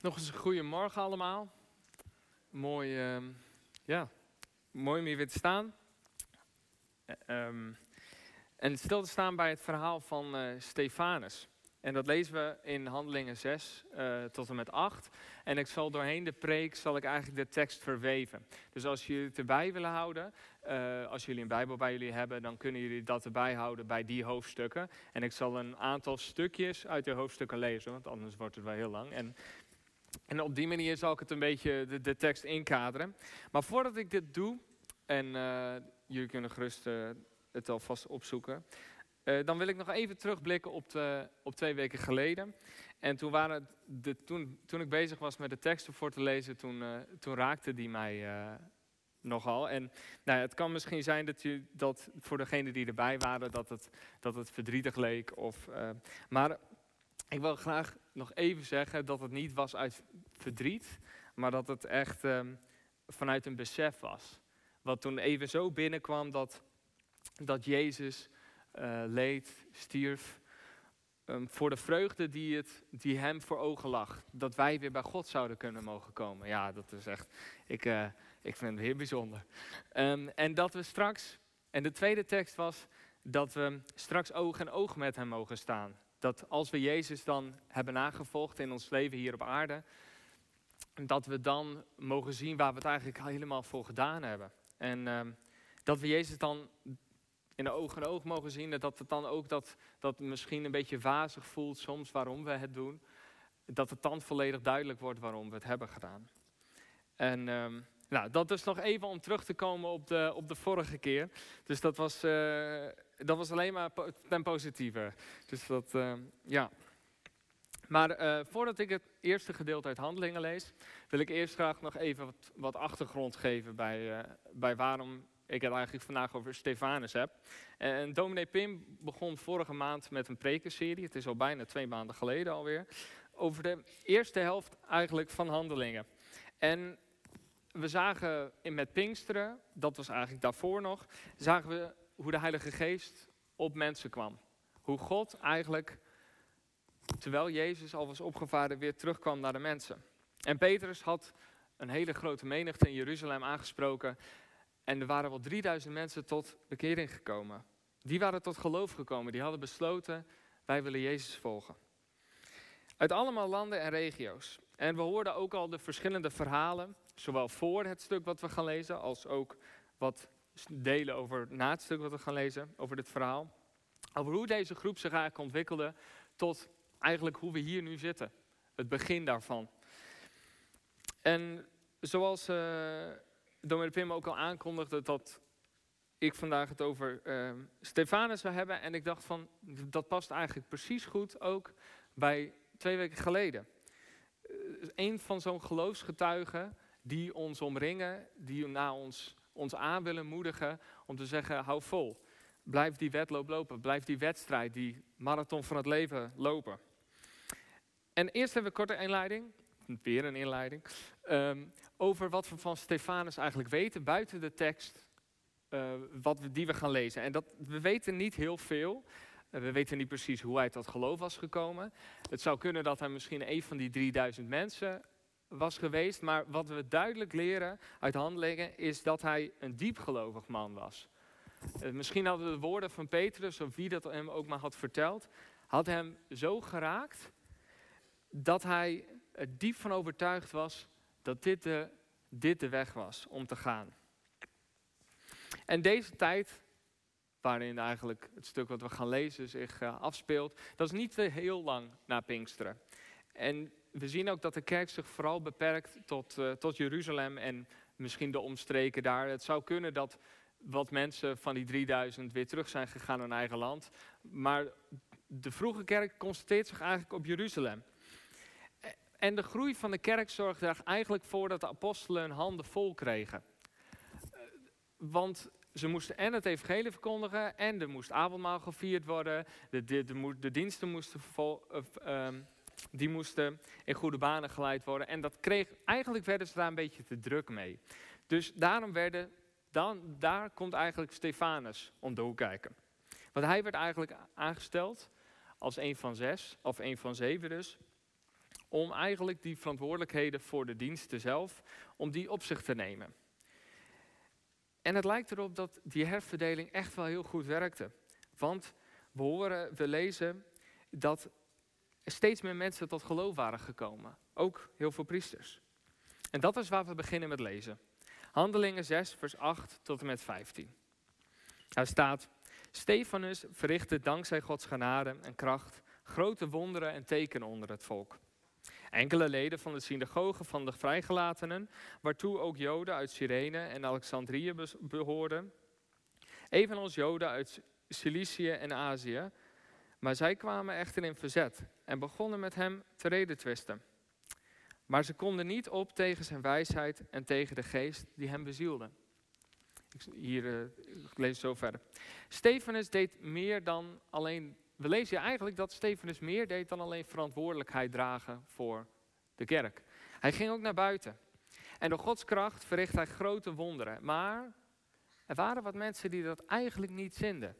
Nog eens een goede morgen allemaal. Mooi, ehm, ja, mooi om hier weer te staan. Eh, ehm, en stil te staan bij het verhaal van eh, Stefanus. En dat lezen we in Handelingen 6 eh, tot en met 8. En ik zal doorheen de preek zal ik eigenlijk de tekst verweven. Dus als jullie het erbij willen houden, als jullie een Bijbel bij jullie hebben, dan kunnen jullie dat erbij houden bij die hoofdstukken. En ik zal een aantal stukjes uit de hoofdstukken lezen, want anders wordt het wel heel lang. En, en op die manier zal ik het een beetje de, de tekst inkaderen. Maar voordat ik dit doe, en eh, jullie kunnen gerust het alvast opzoeken. Uh, dan wil ik nog even terugblikken op, de, op twee weken geleden. En toen, waren de, toen, toen ik bezig was met de teksten voor te lezen, toen, toen raakte die mij nogal. En nou, het kan misschien zijn dat, u, dat voor degenen die erbij waren, dat het, dat het verdrietig leek. Of, maar ik wil graag nog even zeggen dat het niet was uit verdriet, maar dat het echt ehm, vanuit een besef was. Wat toen even zo binnenkwam dat, dat Jezus uh, leed, stierf. Um, voor de vreugde die, het, die hem voor ogen lag. Dat wij weer bij God zouden kunnen mogen komen. Ja, dat is echt, ik, uh, ik vind het heel bijzonder. Um, en dat we straks, en de tweede tekst was dat we straks oog in oog met hem mogen staan. Dat als we Jezus dan hebben nagevolgd in ons leven hier op aarde, dat we dan mogen zien waar we het eigenlijk helemaal voor gedaan hebben. En um, dat we Jezus dan in de oog en oog mogen zien. Dat het dan ook dat, dat misschien een beetje wazig voelt soms waarom we het doen. Dat het dan volledig duidelijk wordt waarom we het hebben gedaan. En um, nou, dat is nog even om terug te komen op de, op de vorige keer. Dus dat was, uh, dat was alleen maar ten positieve. Dus dat, uh, ja. Maar uh, voordat ik het eerste gedeelte uit Handelingen lees, wil ik eerst graag nog even wat, achtergrond geven bij, bij waarom ik het eigenlijk vandaag over Stefanus heb. En dominee Pim begon vorige maand met een prekenserie. Het is al bijna twee maanden geleden alweer. Over de eerste helft eigenlijk van handelingen. En we zagen met Pinksteren, dat was eigenlijk daarvoor nog, zagen we hoe de Heilige Geest op mensen kwam. Hoe God eigenlijk, terwijl Jezus al was opgevaren, weer terugkwam naar de mensen. En Petrus had een hele grote menigte in Jeruzalem aangesproken. En er waren wel 3000 mensen tot bekering gekomen. Die waren tot geloof gekomen. Die hadden besloten, wij willen Jezus volgen. Uit allemaal landen en regio's. En we hoorden ook al de verschillende verhalen, zowel voor het stuk wat we gaan lezen, als ook wat delen over na het stuk wat we gaan lezen, over dit verhaal. Over hoe deze groep zich eigenlijk ontwikkelde tot eigenlijk hoe we hier nu zitten. Het begin daarvan. En zoals uh, dominee Pim ook al aankondigde dat ik vandaag het over uh, Stefanus zou hebben. En ik dacht van, dat past eigenlijk precies goed ook bij twee weken geleden. Uh, een van zo'n geloofsgetuigen die ons omringen, die naar ons, ons aan willen moedigen om te zeggen, hou vol. Blijf die wedloop lopen, blijf die wedstrijd, die marathon van het leven lopen. En eerst hebben we een korte inleiding weer een inleiding, um, over wat we van Stefanus eigenlijk weten buiten de tekst uh, wat die we gaan lezen. En dat, we weten niet heel veel. Uh, we weten niet precies hoe hij tot geloof was gekomen. Het zou kunnen dat hij misschien een van die 3000 mensen was geweest. Maar wat we duidelijk leren uit handelingen is dat hij een diepgelovig man was. Uh, misschien hadden de woorden van Petrus, of wie dat hem ook maar had verteld, had hem zo geraakt dat hij er diep van overtuigd was dat dit de, dit de weg was om te gaan. En deze tijd, waarin eigenlijk het stuk wat we gaan lezen zich uh, afspeelt, dat is niet heel lang na Pinksteren. En we zien ook dat de kerk zich vooral beperkt tot, uh, tot Jeruzalem en misschien de omstreken daar. Het zou kunnen dat wat mensen van die 3000 weer terug zijn gegaan naar hun eigen land. Maar de vroege kerk concentreert zich eigenlijk op Jeruzalem. En de groei van de kerk zorgde er eigenlijk voor dat de apostelen hun handen vol kregen. Eh, want ze moesten en het evangelie verkondigen en er moest avondmaal gevierd worden. De, de, de, de diensten moesten, vol, uh, die moesten in goede banen geleid worden. En dat kreeg, eigenlijk werden ze daar een beetje te druk mee. Dus daarom werden, dan, daar komt eigenlijk Stefanus om de kijken. Want hij werd eigenlijk aangesteld als een van zes, of een van zeven dus, om eigenlijk die verantwoordelijkheden voor de diensten zelf, om die op zich te nemen. En het lijkt erop dat die herverdeling echt wel heel goed werkte. Want we, horen, we lezen dat steeds meer mensen tot geloof waren gekomen. Ook heel veel priesters. En dat is waar we beginnen met lezen. Handelingen 6, vers 8 tot en met 15. Daar staat, Stefanus verrichtte dankzij Gods genade en kracht grote wonderen en tekenen onder het volk. Enkele leden van de synagoge van de vrijgelatenen, waartoe ook Joden uit Cyrene en Alexandrië behoorden, evenals Joden uit Cilicië en Azië, maar zij kwamen echter in verzet en begonnen met hem te redetwisten. Maar ze konden niet op tegen zijn wijsheid en tegen de geest die hem bezielde. Hier, uh, ik lees zo verder. Stefanus deed meer dan alleen. We lezen eigenlijk dat Stefanus meer deed dan alleen verantwoordelijkheid dragen voor de kerk. Hij ging ook naar buiten. En door Gods kracht verricht hij grote wonderen. Maar er waren wat mensen die dat eigenlijk niet zinden.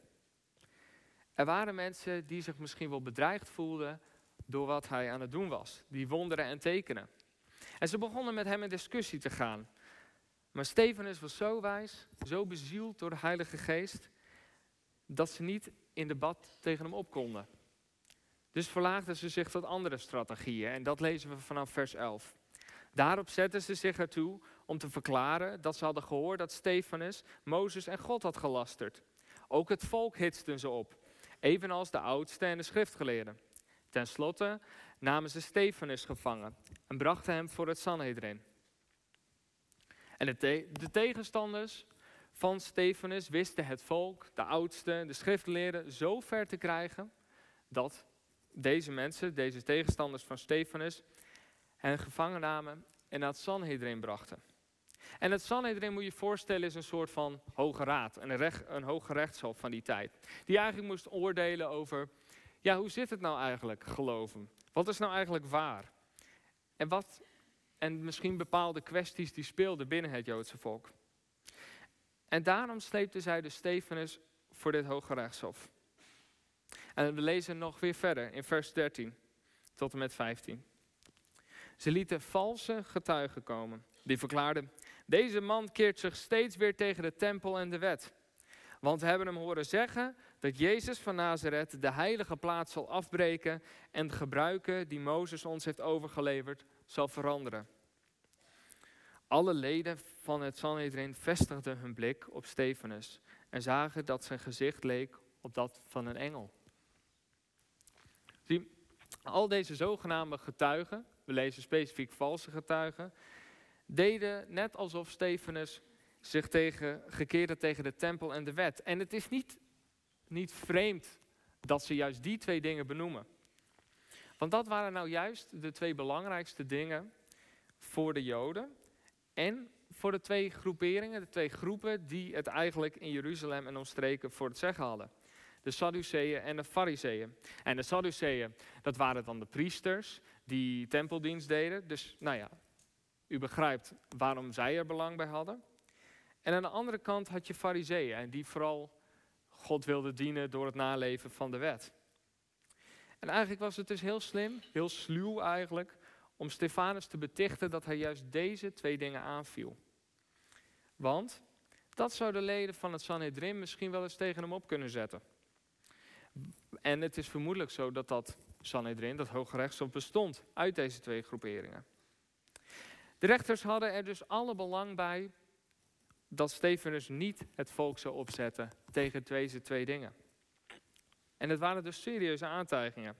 Er waren mensen die zich misschien wel bedreigd voelden door wat hij aan het doen was. Die wonderen en tekenen. En ze begonnen met hem in discussie te gaan. Maar Stefanus was zo wijs, zo bezield door de Heilige Geest, dat ze niet in debat tegen hem op konden. Dus verlaagden ze zich tot andere strategieën en dat lezen we vanaf vers 11. Daarop zetten ze zich ertoe om te verklaren dat ze hadden gehoord dat Stefanus Mozes en God had gelasterd. Ook het volk hitsten ze op, evenals de oudste en de schriftgeleerden. Ten slotte namen ze Stefanus gevangen en brachten hem voor het Sanhedrin. En de, de tegenstanders van Stefanus wisten het volk, de oudsten, de schriftleerden zo ver te krijgen dat deze mensen, deze tegenstanders van Stefanus, hen gevangen namen en naar het Sanhedrin brachten. En het Sanhedrin moet je voorstellen is een soort van hoge raad, een, recht, een hoge rechtshof van die tijd. Die eigenlijk moest oordelen over, ja hoe zit het nou eigenlijk, geloven? Wat is nou eigenlijk waar? En, wat, en misschien bepaalde kwesties die speelden binnen het Joodse volk. En daarom sleepte zij de Stefanus voor dit Hoge Rechtshof. En we lezen nog weer verder in vers 13 tot en met 15. Ze lieten valse getuigen komen. Die verklaarden: Deze man keert zich steeds weer tegen de tempel en de wet. Want we hebben hem horen zeggen dat Jezus van Nazareth de heilige plaats zal afbreken en de gebruiken die Mozes ons heeft overgeleverd zal veranderen. Alle leden van het Sanhedrin vestigden hun blik op Stefanus en zagen dat zijn gezicht leek op dat van een engel. Zie, al deze zogenaamde getuigen, we lezen specifiek valse getuigen, deden net alsof Stefanus zich tegen, gekeerd tegen de tempel en de wet. En het is niet, niet vreemd dat ze juist die twee dingen benoemen. Want dat waren nou juist de twee belangrijkste dingen voor de Joden en voor de twee groeperingen, de twee groepen die het eigenlijk in Jeruzalem en omstreken voor het zeggen hadden. De Sadduceeën en de Fariseeën. En de Sadduceeën, dat waren dan de priesters die tempeldienst deden. Dus nou ja, u begrijpt waarom zij er belang bij hadden. En aan de andere kant had je Fariseeën, die vooral God wilden dienen door het naleven van de wet. En eigenlijk was het dus heel slim, heel sluw eigenlijk, om Stefanus te betichten dat hij juist deze twee dingen aanviel. Want dat zouden de leden van het Sanhedrin misschien wel eens tegen hem op kunnen zetten. En het is vermoedelijk zo dat dat Sanhedrin, dat Hoge Rechtshof, bestond uit deze twee groeperingen. De rechters hadden er dus alle belang bij dat Stefanus niet het volk zou opzetten tegen deze twee dingen. En het waren dus serieuze aantijgingen.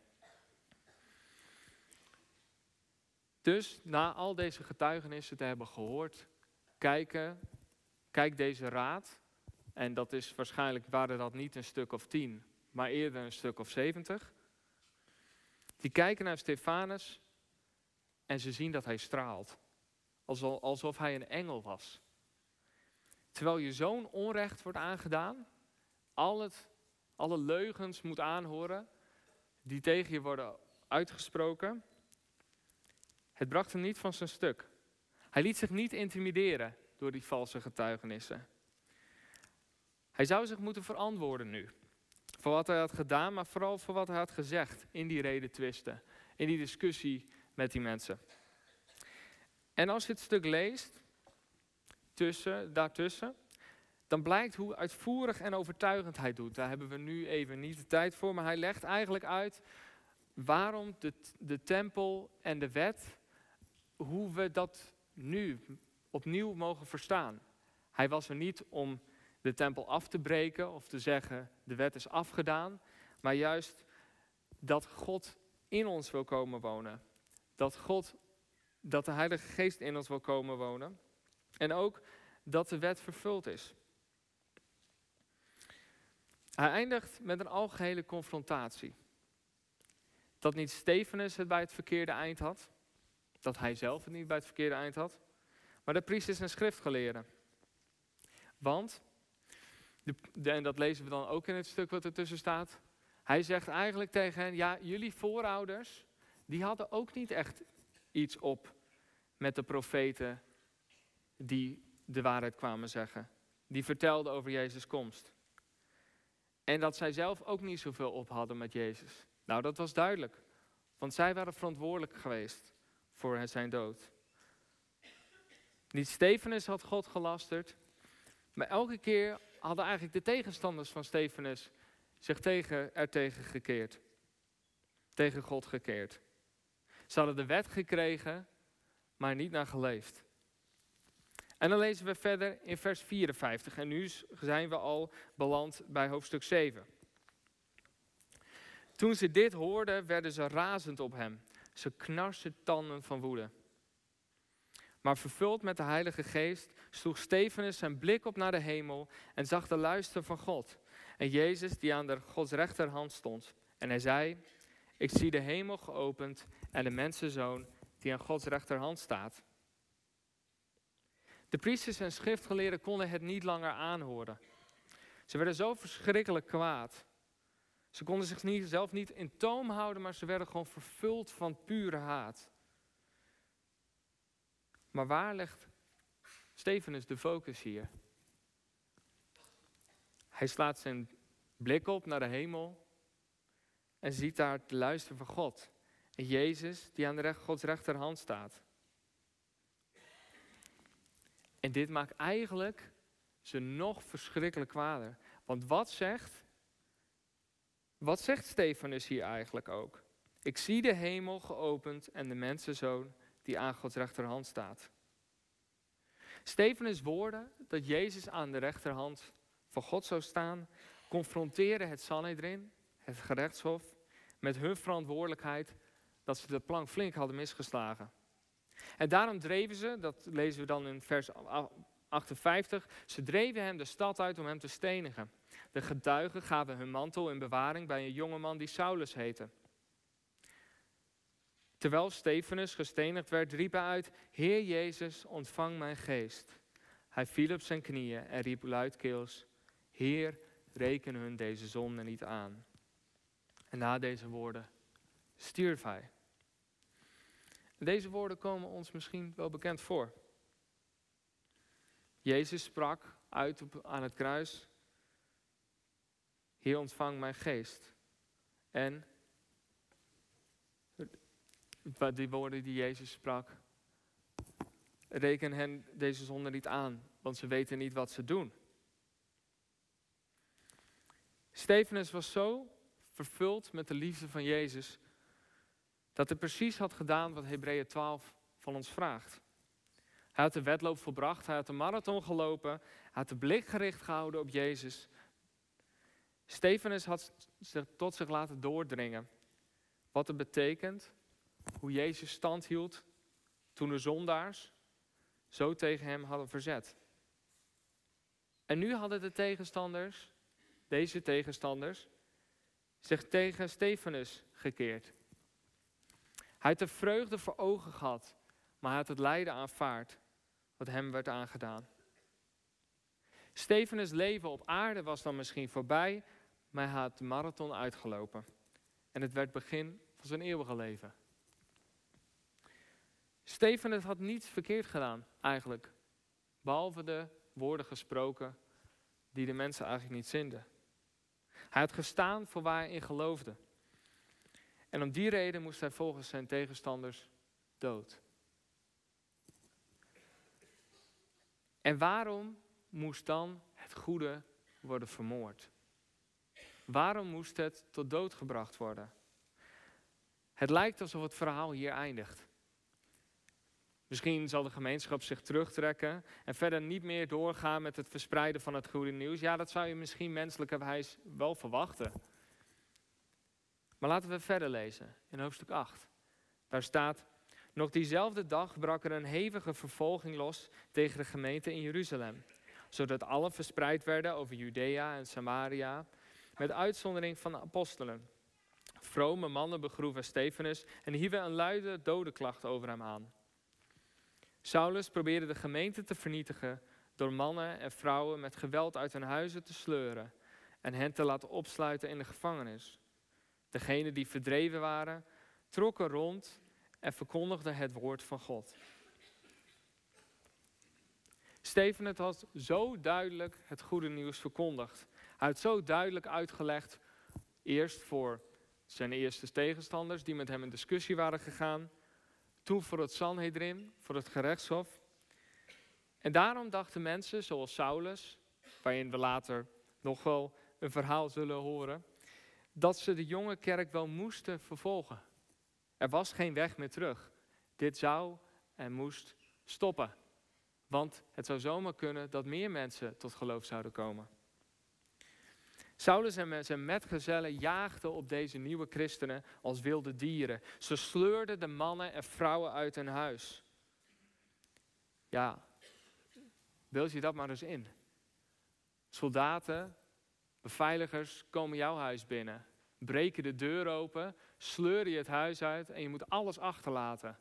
Dus na al deze getuigenissen te hebben gehoord, kijken, kijkt deze raad, en dat is waarschijnlijk waren dat niet een stuk of tien, maar eerder een stuk of zeventig. Die kijken naar Stefanus en ze zien dat hij straalt, alsof hij een engel was. Terwijl je zo'n onrecht wordt aangedaan, al het, alle leugens moet aanhoren die tegen je worden uitgesproken. Het bracht hem niet van zijn stuk. Hij liet zich niet intimideren door die valse getuigenissen. Hij zou zich moeten verantwoorden nu. Voor wat hij had gedaan, maar vooral voor wat hij had gezegd in die redetwisten. In die discussie met met die mensen. En als je het stuk leest, tussen, daartussen, dan blijkt hoe uitvoerig en overtuigend hij doet. Daar hebben we nu even niet de tijd voor, maar hij legt eigenlijk uit waarom de, de tempel en de wet, hoe we dat nu opnieuw mogen verstaan. Hij was er niet om de tempel af te breken of te zeggen de wet is afgedaan, maar juist dat God in ons wil komen wonen. Dat God, dat de Heilige Geest in ons wil komen wonen. En ook dat de wet vervuld is. Hij eindigt met een algehele confrontatie. Dat niet Stefanus het bij het verkeerde eind had. Dat hij zelf het niet bij het verkeerde eind had. Maar de priesters en schriftgeleerden. Want, de, en dat lezen we dan ook in het stuk wat ertussen staat. Hij zegt eigenlijk tegen hen, ja, jullie voorouders, die hadden ook niet echt iets op met de profeten die de waarheid kwamen zeggen. Die vertelden over Jezus' komst. En dat zij zelf ook niet zoveel op hadden met Jezus. Nou, dat was duidelijk. Want zij waren verantwoordelijk geweest voor zijn dood. Niet Stefanus had God gelasterd. Maar elke keer hadden eigenlijk de tegenstanders van Stefanus zich tegen, er tegen gekeerd. Tegen God gekeerd. Ze hadden de wet gekregen, maar niet naar geleefd. En dan lezen we verder in vers 54. En nu zijn we al beland bij hoofdstuk 7. Toen ze dit hoorden, werden ze razend op hem. Ze knarsten tanden van woede. Maar vervuld met de Heilige Geest sloeg Stefanus zijn blik op naar de hemel en zag de luister van God. En Jezus die aan de Gods rechterhand stond. En hij zei, ik zie de hemel geopend en de mensenzoon die aan Gods rechterhand staat. De priesters en schriftgeleerden konden het niet langer aanhoren. Ze werden zo verschrikkelijk kwaad. Ze konden zich niet, zelf niet in toom houden, maar ze werden gewoon vervuld van pure haat. Maar waar legt Stefanus de focus hier? Hij slaat zijn blik op naar de hemel en ziet daar het luisteren van God. En Jezus die aan de recht, Gods rechterhand staat. En dit maakt eigenlijk ze nog verschrikkelijk kwader. Want wat zegt, wat zegt Stefanus hier eigenlijk ook? Ik zie de hemel geopend en de mensenzoon die aan Gods rechterhand staat. Stefanus' woorden dat Jezus aan de rechterhand van God zou staan, confronteren het Sanhedrin, het gerechtshof, met hun verantwoordelijkheid dat ze de plank flink hadden misgeslagen. En daarom dreven ze, dat lezen we dan in vers 58, ze dreven hem de stad uit om hem te stenigen. De getuigen gaven hun mantel in bewaring bij een jongeman die Saulus heette. Terwijl Stefanus gestenigd werd, riep hij uit: Heer Jezus, ontvang mijn geest. Hij viel op zijn knieën en riep luidkeels: Heer, reken hun deze zonde niet aan. En na deze woorden stierf hij. Deze woorden komen ons misschien wel bekend voor. Jezus sprak uit op, aan het kruis: Heer, ontvang mijn geest. En die woorden die Jezus sprak. Reken hen deze zonde niet aan, want ze weten niet wat ze doen. Stefanus was zo vervuld met de liefde van Jezus, dat hij precies had gedaan wat Hebreeën 12 van ons vraagt. Hij had de wedloop volbracht, hij had de marathon gelopen, hij had de blik gericht gehouden op Jezus. Stefanus had zich tot zich laten doordringen wat het betekent hoe Jezus stand hield toen de zondaars zo tegen hem hadden verzet. En nu hadden de tegenstanders, deze tegenstanders, zich tegen Stefanus gekeerd. Hij had de vreugde voor ogen gehad, maar hij had het lijden aanvaard wat hem werd aangedaan. Stefanus' leven op aarde was dan misschien voorbij, maar hij had de marathon uitgelopen. En het werd begin van zijn eeuwige leven. Stefanus had niets verkeerd gedaan, eigenlijk. Behalve de woorden gesproken die de mensen eigenlijk niet zinden. Hij had gestaan voor waar hij in geloofde. En om die reden moest hij volgens zijn tegenstanders dood. En waarom moest dan het goede worden vermoord? Waarom moest het tot dood gebracht worden? Het lijkt alsof het verhaal hier eindigt. Misschien zal de gemeenschap zich terugtrekken en verder niet meer doorgaan met het verspreiden van het goede nieuws. Ja, dat zou je misschien menselijkerwijs wel verwachten. Maar laten we verder lezen in hoofdstuk 8. Daar staat: Nog diezelfde dag brak er een hevige vervolging los tegen de gemeente in Jeruzalem, zodat alle verspreid werden over Judea en Samaria, met uitzondering van de apostelen. Vrome mannen begroeven Stefanus en hieven een luide dodenklacht over hem aan. Saulus probeerde de gemeente te vernietigen door mannen en vrouwen met geweld uit hun huizen te sleuren en hen te laten opsluiten in de gevangenis. Degenen die verdreven waren, trokken rond en verkondigden het woord van God. Steven had zo duidelijk het goede nieuws verkondigd. Hij had zo duidelijk uitgelegd, eerst voor zijn eerste tegenstanders die met hem in discussie waren gegaan, toen voor het Sanhedrin, voor het gerechtshof. En daarom dachten mensen zoals Saulus, waarin we later nog wel een verhaal zullen horen, dat ze de jonge kerk wel moesten vervolgen. Er was geen weg meer terug. Dit zou en moest stoppen. Want het zou zomaar kunnen dat meer mensen tot geloof zouden komen. Saulus en zijn metgezellen jaagden op deze nieuwe christenen als wilde dieren. Ze sleurden de mannen en vrouwen uit hun huis. Ja, beeld je dat maar eens in. Soldaten, beveiligers komen jouw huis binnen, breken de deur open, sleuren je het huis uit en je moet alles achterlaten.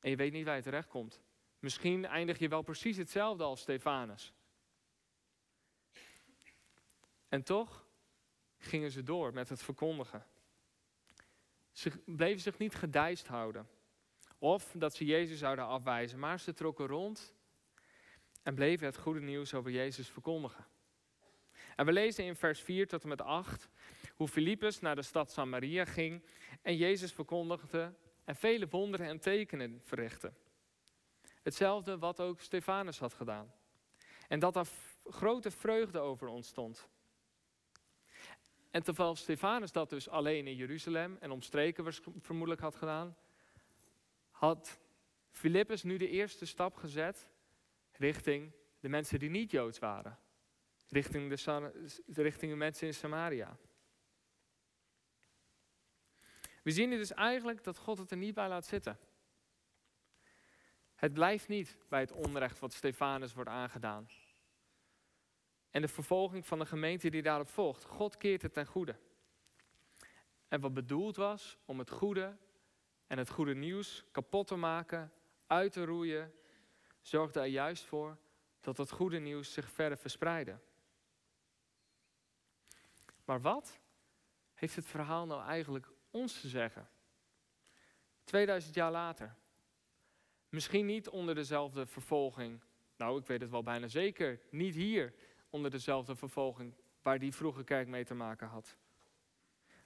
En je weet niet waar je terecht komt. Misschien eindig je wel precies hetzelfde als Stefanus. En toch gingen ze door met het verkondigen. Ze bleven zich niet gedijst houden. Of dat ze Jezus zouden afwijzen, maar ze trokken rond en bleven het goede nieuws over Jezus verkondigen. En we lezen in vers 4 tot en met 8 hoe Filippus naar de stad Samaria ging en Jezus verkondigde en vele wonderen en tekenen verrichtte. Hetzelfde wat ook Stefanus had gedaan. En dat er grote vreugde over ontstond. En terwijl Stefanus dat dus alleen in Jeruzalem en omstreken vermoedelijk had gedaan, had Filippus nu de eerste stap gezet richting de mensen die niet Joods waren. Richting de, richting mensen in Samaria. We zien hier dus eigenlijk dat God het er niet bij laat zitten. Het blijft niet bij het onrecht wat Stefanus wordt aangedaan en de vervolging van de gemeente die daarop volgt. God keert het ten goede. En wat bedoeld was om het goede en het goede nieuws kapot te maken, uit te roeien, zorgde er juist voor dat het goede nieuws zich verder verspreidde. Maar wat heeft het verhaal nou eigenlijk ons te zeggen? 2000 jaar later. Misschien niet onder dezelfde vervolging. Nou, ik weet het wel bijna zeker. Niet hier onder dezelfde vervolging waar die vroege kerk mee te maken had.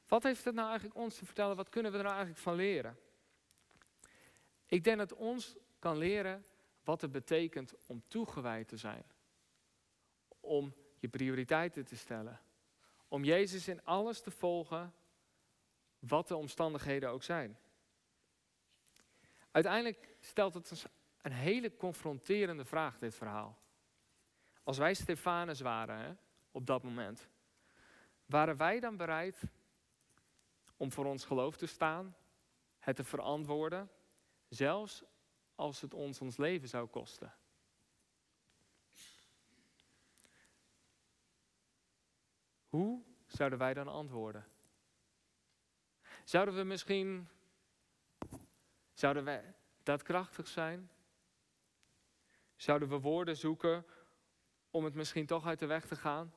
Wat heeft het nou eigenlijk ons te vertellen? Wat kunnen we er nou eigenlijk van leren? Ik denk dat ons kan leren wat het betekent om toegewijd te zijn. Om je prioriteiten te stellen. Om Jezus in alles te volgen, wat de omstandigheden ook zijn. Uiteindelijk stelt het een hele confronterende vraag, dit verhaal. Als wij Stefanus waren hè, op dat moment, waren wij dan bereid om voor ons geloof te staan, het te verantwoorden, zelfs als het ons ons leven zou kosten? Hoe zouden wij dan antwoorden? Zouden we misschien, zouden wij daadkrachtig zijn? Zouden we woorden zoeken om het misschien toch uit de weg te gaan?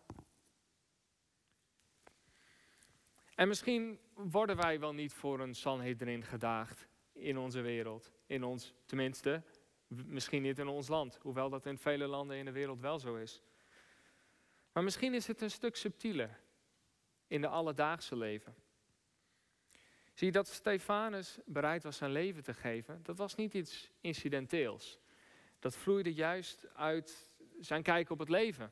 En misschien worden wij wel niet voor een Sanhedrin gedaagd in onze wereld. In ons, tenminste, misschien niet in ons land. Hoewel dat in vele landen in de wereld wel zo is. Maar misschien is het een stuk subtieler in de alledaagse leven. Zie je dat Stefanus bereid was zijn leven te geven? Dat was niet iets incidenteels. Dat vloeide juist uit zijn kijk op het leven.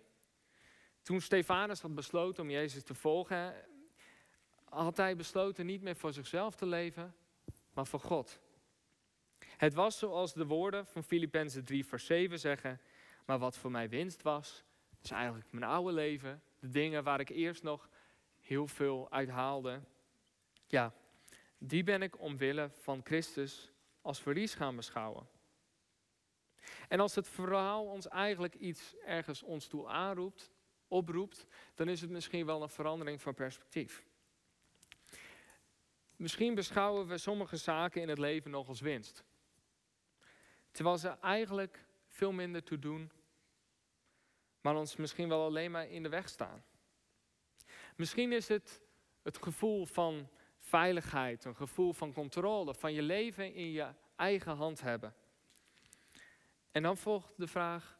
Toen Stefanus had besloten om Jezus te volgen, had hij besloten niet meer voor zichzelf te leven, maar voor God. Het was zoals de woorden van Filippenzen 3 vers 7 zeggen, maar wat voor mij winst was, is eigenlijk mijn oude leven, de dingen waar ik eerst nog heel veel uit haalde. Ja, die ben ik omwille van Christus als verlies gaan beschouwen. En als het verhaal ons eigenlijk iets ergens ons toe aanroept, oproept, dan is het misschien wel een verandering van perspectief. Misschien beschouwen we sommige zaken in het leven nog als winst. Terwijl ze eigenlijk veel minder toe doen, maar ons misschien wel alleen maar in de weg staan. Misschien is het het gevoel van veiligheid, een gevoel van controle, van je leven in je eigen hand hebben. En dan volgt de vraag,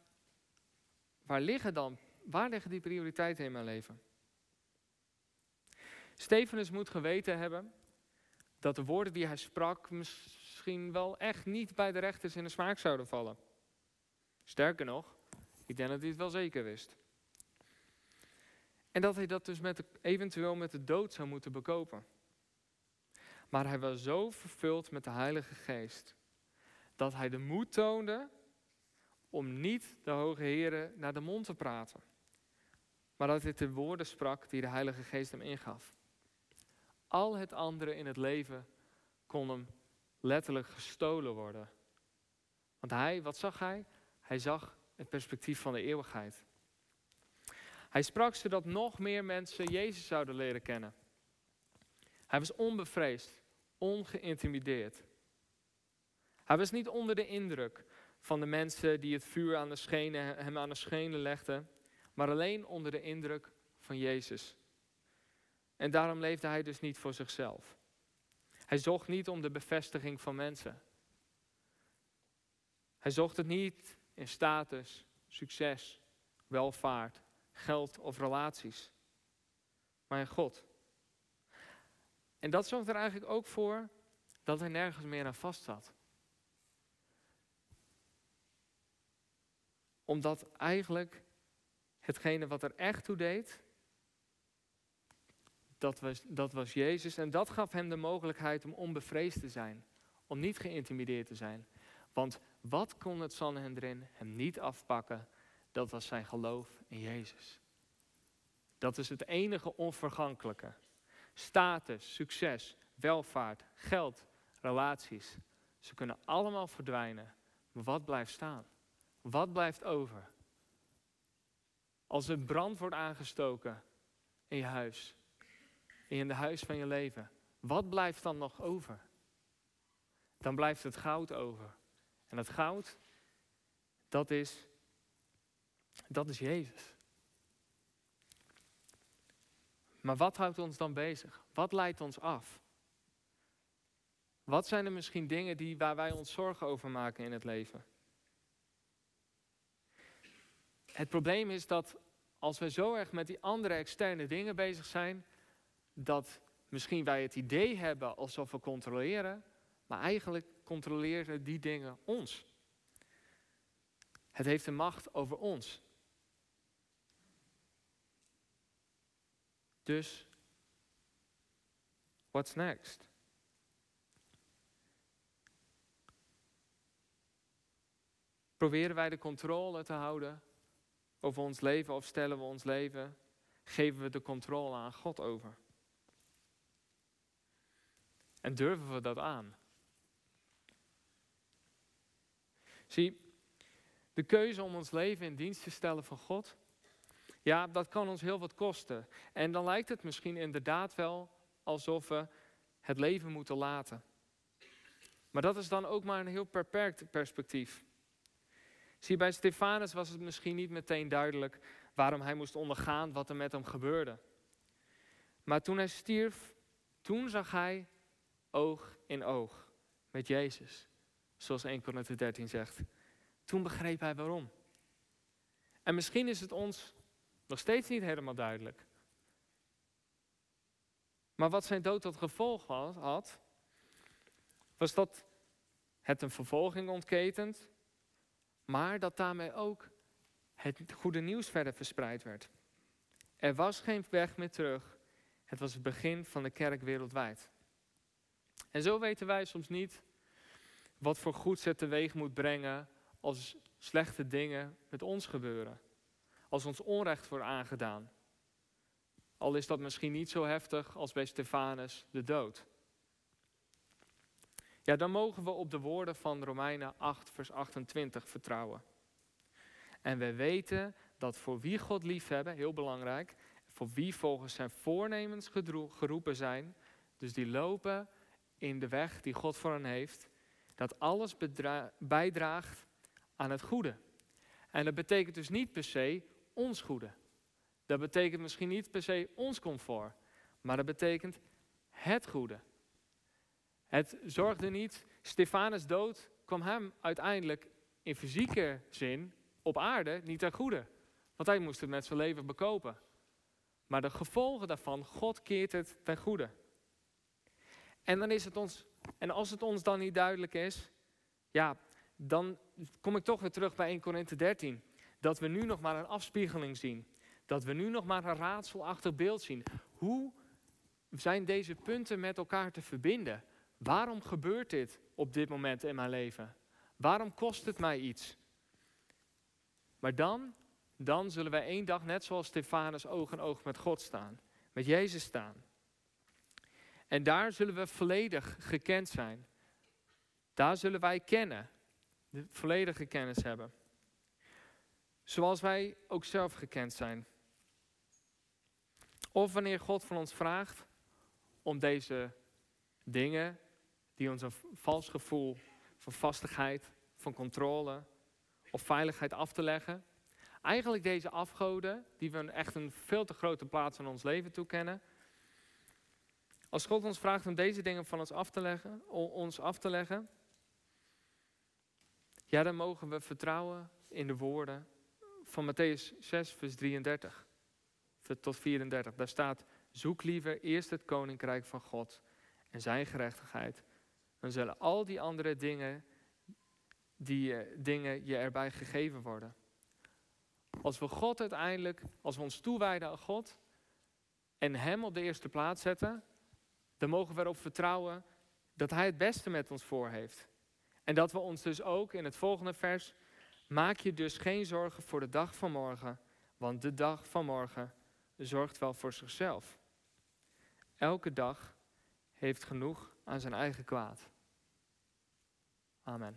waar liggen dan, waar liggen die prioriteiten in mijn leven? Stefanus moet geweten hebben dat de woorden die hij sprak misschien wel echt niet bij de rechters in de smaak zouden vallen. Sterker nog, ik denk dat hij het wel zeker wist. En dat hij dat dus met eventueel met de dood zou moeten bekopen. Maar hij was zo vervuld met de Heilige Geest dat hij de moed toonde om niet de Hoge Heren naar de mond te praten. Maar dat hij de woorden sprak die de Heilige Geest hem ingaf. Al het andere in het leven kon hem letterlijk gestolen worden. Want hij, wat zag hij? Hij zag het perspectief van de eeuwigheid. Hij sprak zodat nog meer mensen Jezus zouden leren kennen. Hij was onbevreesd, ongeïntimideerd. Hij was niet onder de indruk van de mensen die het vuur aan de schenen, hem aan de schenen legden, maar alleen onder de indruk van Jezus. En daarom leefde hij dus niet voor zichzelf. Hij zocht niet om de bevestiging van mensen. Hij zocht het niet in status, succes, welvaart, geld of relaties, maar in God. En dat zorgt er eigenlijk ook voor dat hij nergens meer aan vast zat. Omdat eigenlijk hetgene wat er echt toe deed, dat was, dat was Jezus. En dat gaf hem de mogelijkheid om onbevreesd te zijn. Om niet geïntimideerd te zijn. Want wat kon het Sanhedrin hem niet afpakken? Dat was zijn geloof in Jezus. Dat is het enige onvergankelijke. Status, succes, welvaart, geld, relaties. Ze kunnen allemaal verdwijnen. Maar wat blijft staan? Wat blijft over? Als er brand wordt aangestoken in je huis, in de huis van je leven, wat blijft dan nog over? Dan blijft het goud over. En het goud, dat is, dat is Jezus. Maar wat houdt ons dan bezig? Wat leidt ons af? Wat zijn er misschien dingen die, waar wij ons zorgen over maken in het leven? Het probleem is dat als we zo erg met die andere externe dingen bezig zijn, dat misschien wij het idee hebben alsof we controleren, maar eigenlijk controleren die dingen ons. Het heeft de macht over ons. Dus, what's next? Proberen wij de controle te houden over ons leven of stellen we ons leven, geven we de controle aan God over? En durven we dat aan? Zie, de keuze om ons leven in dienst te stellen van God, ja, dat kan ons heel wat kosten. En dan lijkt het misschien inderdaad wel alsof we het leven moeten laten. Maar dat is dan ook maar een heel beperkt perspectief. Zie, bij Stefanus was het misschien niet meteen duidelijk waarom hij moest ondergaan wat er met hem gebeurde. Maar toen hij stierf, toen zag hij oog in oog met Jezus. Zoals 1 Corinthië 13 zegt. Toen begreep hij waarom. En misschien is het ons nog steeds niet helemaal duidelijk. Maar wat zijn dood tot gevolg had, was dat het een vervolging ontketent, maar dat daarmee ook het goede nieuws verder verspreid werd. Er was geen weg meer terug. Het was het begin van de kerk wereldwijd. En zo weten wij soms niet wat voor goeds het teweeg moet brengen als slechte dingen met ons gebeuren. Als ons onrecht wordt aangedaan. Al is dat misschien niet zo heftig als bij Stefanus de dood. Ja, dan mogen we op de woorden van Romeinen 8, vers 28 vertrouwen. En we weten dat voor wie God liefhebben, heel belangrijk, voor wie volgens zijn voornemens geroepen zijn, dus die lopen in de weg die God voor hen heeft, dat alles bijdraagt aan het goede. En dat betekent dus niet per se ons goede. Dat betekent misschien niet per se ons comfort, maar dat betekent het goede. Het zorgde niet, Stefanus dood kwam hem uiteindelijk in fysieke zin op aarde niet ten goede. Want hij moest het met zijn leven bekopen. Maar de gevolgen daarvan, God keert het ten goede. En dan is het ons, en als het ons dan niet duidelijk is, ja, dan kom ik toch weer terug bij 1 Korinthe 13. Dat we nu nog maar een afspiegeling zien. Dat we nu nog maar een raadselachtig beeld zien. Hoe zijn deze punten met elkaar te verbinden? Waarom gebeurt dit op dit moment in mijn leven? Waarom kost het mij iets? Maar dan, dan zullen wij één dag, net zoals Stefanus, oog in oog met God staan. Met Jezus staan. En daar zullen we volledig gekend zijn. Daar zullen wij kennen. De volledige kennis hebben. Zoals wij ook zelf gekend zijn. Of wanneer God van ons vraagt om deze dingen die ons een vals gevoel van vastigheid, van controle of veiligheid af te leggen. Eigenlijk deze afgoden, die we echt een veel te grote plaats in ons leven toekennen. Als God ons vraagt om deze dingen van ons af te leggen, ons af te leggen, ja, dan mogen we vertrouwen in de woorden van Matthäus 6, vers 33 tot 34. Daar staat, zoek liever eerst het koninkrijk van God en zijn gerechtigheid. Dan zullen al die andere dingen, die dingen je erbij gegeven worden. Als we God uiteindelijk, als we ons toewijden aan God en Hem op de eerste plaats zetten, dan mogen we erop vertrouwen dat Hij het beste met ons voor heeft. En dat we ons dus ook in het volgende vers, maak je dus geen zorgen voor de dag van morgen, want de dag van morgen zorgt wel voor zichzelf. Elke dag heeft genoeg aan zijn eigen kwaad. Amen.